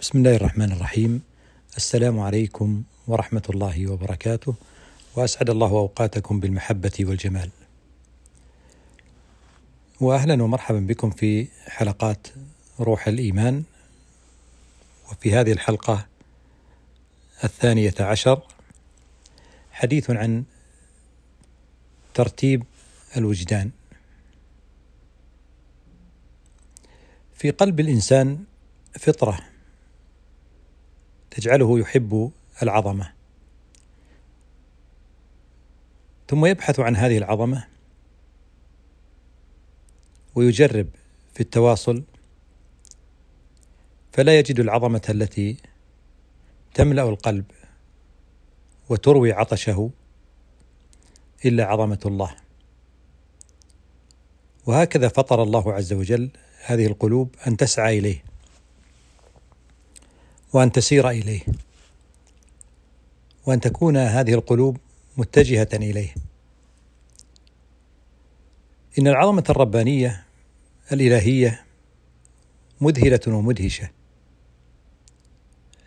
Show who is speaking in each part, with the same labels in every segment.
Speaker 1: بسم الله الرحمن الرحيم. السلام عليكم ورحمة الله وبركاته وأسعد الله أوقاتكم بالمحبة والجمال. وأهلا ومرحبا بكم في حلقات روح الإيمان وفي هذه الحلقة الثانية عشر حديث عن ترتيب الوجدان. في قلب الإنسان فطرة تجعله يحب العظمة. ثم يبحث عن هذه العظمة ويجرب في التواصل فلا يجد العظمة التي تملأ القلب وتروي عطشه إلا عظمة الله. وهكذا فطر الله عز وجل هذه القلوب أن تسعى إليه. وأن تسير إليه. وأن تكون هذه القلوب متجهة إليه. إن العظمة الربانية الإلهية مذهلة ومدهشة.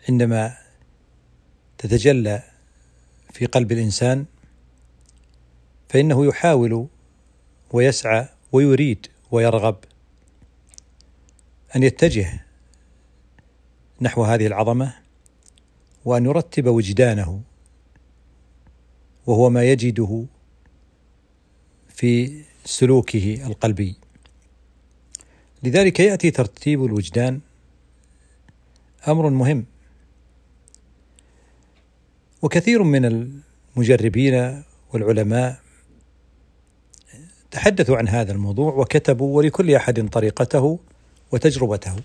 Speaker 1: عندما تتجلى في قلب الإنسان فإنه يحاول ويسعى ويريد ويرغب أن يتجه نحو هذه العظمة وأن يرتب وجدانه وهو ما يجده في سلوكه القلبي. لذلك يأتي ترتيب الوجدان أمر مهم. وكثير من المجربين والعلماء تحدثوا عن هذا الموضوع وكتبوا ولكل أحد طريقته وتجربته.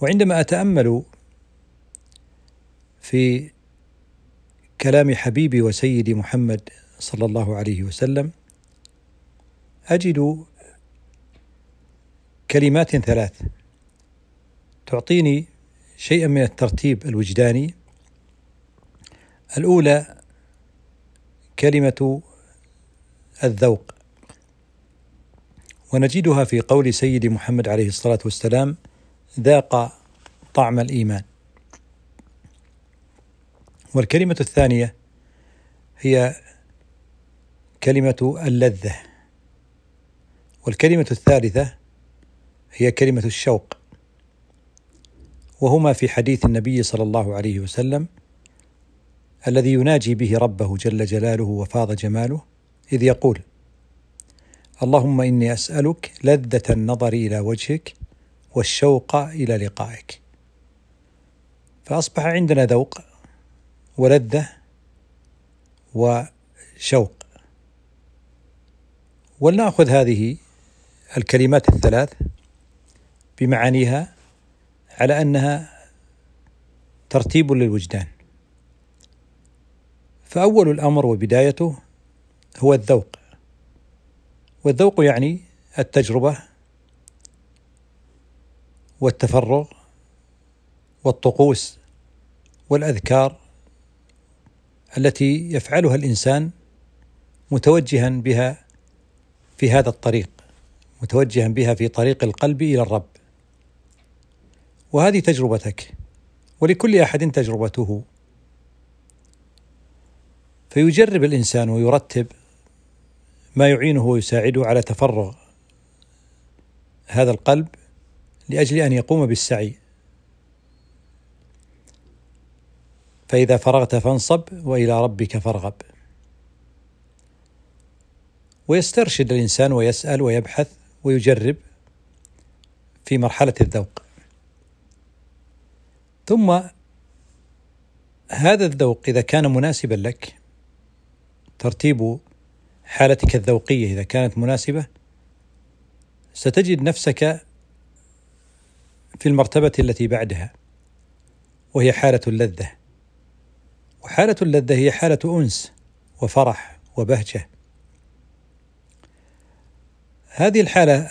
Speaker 1: وعندما أتأمل في كلام حبيبي وسيدي محمد صلى الله عليه وسلم أجد كلمات ثلاث. تعطيني شيئا من الترتيب الوجداني. الأولى كلمة الذوق ونجدها في قول سيدي محمد عليه الصلاة والسلام ذاق طعم الإيمان. والكلمة الثانية هي كلمة اللذة. والكلمة الثالثة هي كلمة الشوق. وهما في حديث النبي صلى الله عليه وسلم الذي يناجي به ربه جل جلاله وفاض جماله إذ يقول اللهم إني أسألك لذة النظر إلى وجهك والشوق إلى لقائك. فأصبح عندنا ذوق ولذة وشوق. ولنأخذ هذه الكلمات الثلاث بمعانيها على أنها ترتيب للوجدان. فأول الأمر وبدايته هو الذوق. والذوق يعني التجربة والتفرغ والطقوس والأذكار التي يفعلها الإنسان متوجها بها في هذا الطريق متوجها بها في طريق القلب إلى الرب. وهذه تجربتك ولكل أحد تجربته. فيجرب الإنسان ويرتب ما يعينه ويساعده على تفرغ هذا القلب لأجل أن يقوم بالسعي. فإذا فرغت فانصب وإلى ربك فارغب. ويسترشد الإنسان ويسأل ويبحث ويجرب في مرحلة الذوق. ثم هذا الذوق إذا كان مناسبا لك ترتيب حالتك الذوقية إذا كانت مناسبة ستجد نفسك في المرتبة التي بعدها وهي حالة اللذة. وحالة اللذة هي حالة أنس وفرح وبهجة. هذه الحالة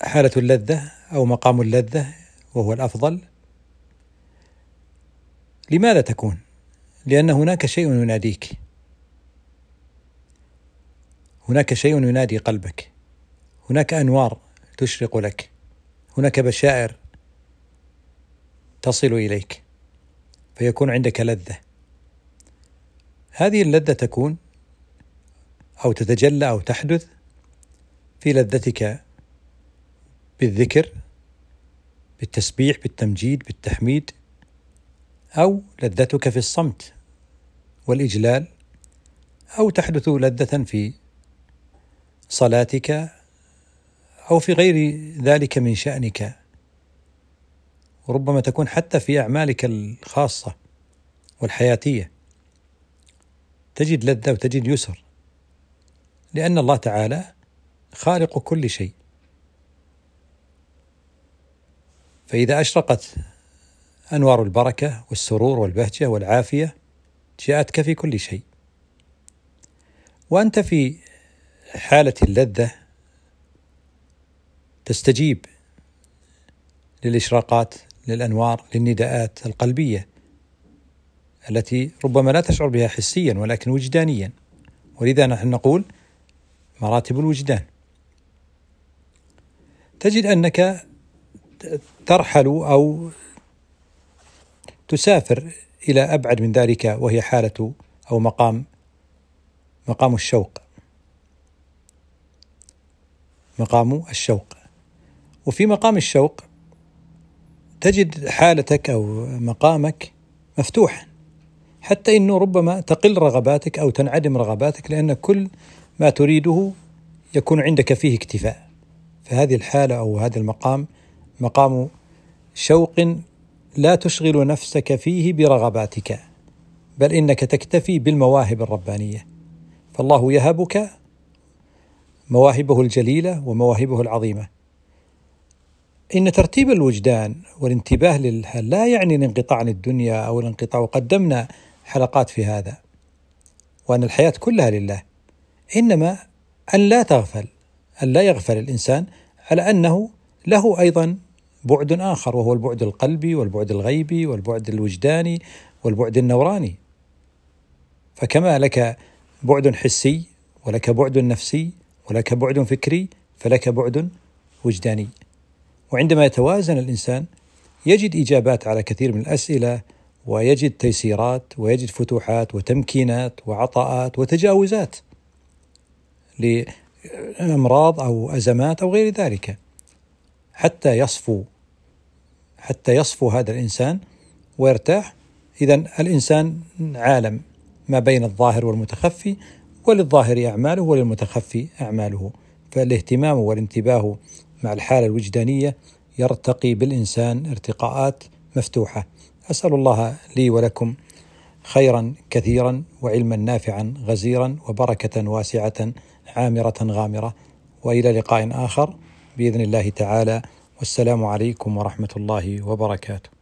Speaker 1: حالة اللذة أو مقام اللذة وهو الأفضل. لماذا تكون؟ لأن هناك شيء يناديك. هناك شيء ينادي قلبك. هناك أنوار تشرق لك. هناك بشائر تصل إليك فيكون عندك لذة. هذه اللذة تكون أو تتجلى أو تحدث في لذتك بالذكر بالتسبيح بالتمجيد بالتحميد أو لذتك في الصمت والإجلال أو تحدث لذة في صلاتك أو في غير ذلك من شأنك وربما تكون حتى في أعمالك الخاصة والحياتية تجد لذة وتجد يسر لأن الله تعالى خالق كل شيء. فإذا أشرقت أنوار البركة والسرور والبهجة والعافية جاءتك في كل شيء. وأنت في حالة اللذة تستجيب للإشراقات للأنوار للنداءات القلبية التي ربما لا تشعر بها حسيا ولكن وجدانيا. ولذا نحن نقول مراتب الوجدان. تجد أنك ترحل أو تسافر إلى أبعد من ذلك وهي حالة أو مقام مقام الشوق. مقام الشوق. وفي مقام الشوق تجد حالتك أو مقامك مفتوحا حتى إنه ربما تقل رغباتك أو تنعدم رغباتك لأن كل ما تريده يكون عندك فيه اكتفاء. فهذه الحالة أو هذا المقام مقام شوق لا تشغل نفسك فيه برغباتك بل إنك تكتفي بالمواهب الربانية. فالله يهبك مواهبه الجليلة ومواهبه العظيمة. إن ترتيب الوجدان والانتباه للحال لا يعني الانقطاع عن الدنيا أو الانقطاع وقدمنا حلقات في هذا وأن الحياة كلها لله. إنما أن لا تغفل أن لا يغفل الإنسان على أنه له أيضا بعد آخر وهو البعد القلبي والبعد الغيبي والبعد الوجداني والبعد النوراني. فكما لك بعد حسي ولك بعد نفسي ولك بعد فكري فلك بعد وجداني. وعندما يتوازن الإنسان يجد إجابات على كثير من الأسئلة ويجد تيسيرات ويجد فتوحات وتمكينات وعطاءات وتجاوزات لأمراض أو أزمات أو غير ذلك. حتى يصفو حتى يصفو هذا الإنسان ويرتاح. اذا الإنسان عالم ما بين الظاهر والمتخفي وللظاهر أعماله وللمتخفي أعماله. فالاهتمام والانتباه مع الحالة الوجدانية يرتقي بالإنسان ارتقاءات مفتوحة. أسأل الله لي ولكم خيرا كثيرا وعلما نافعا غزيرا وبركة واسعة عامرة غامرة. وإلى لقاء آخر بإذن الله تعالى. والسلام عليكم ورحمة الله وبركاته.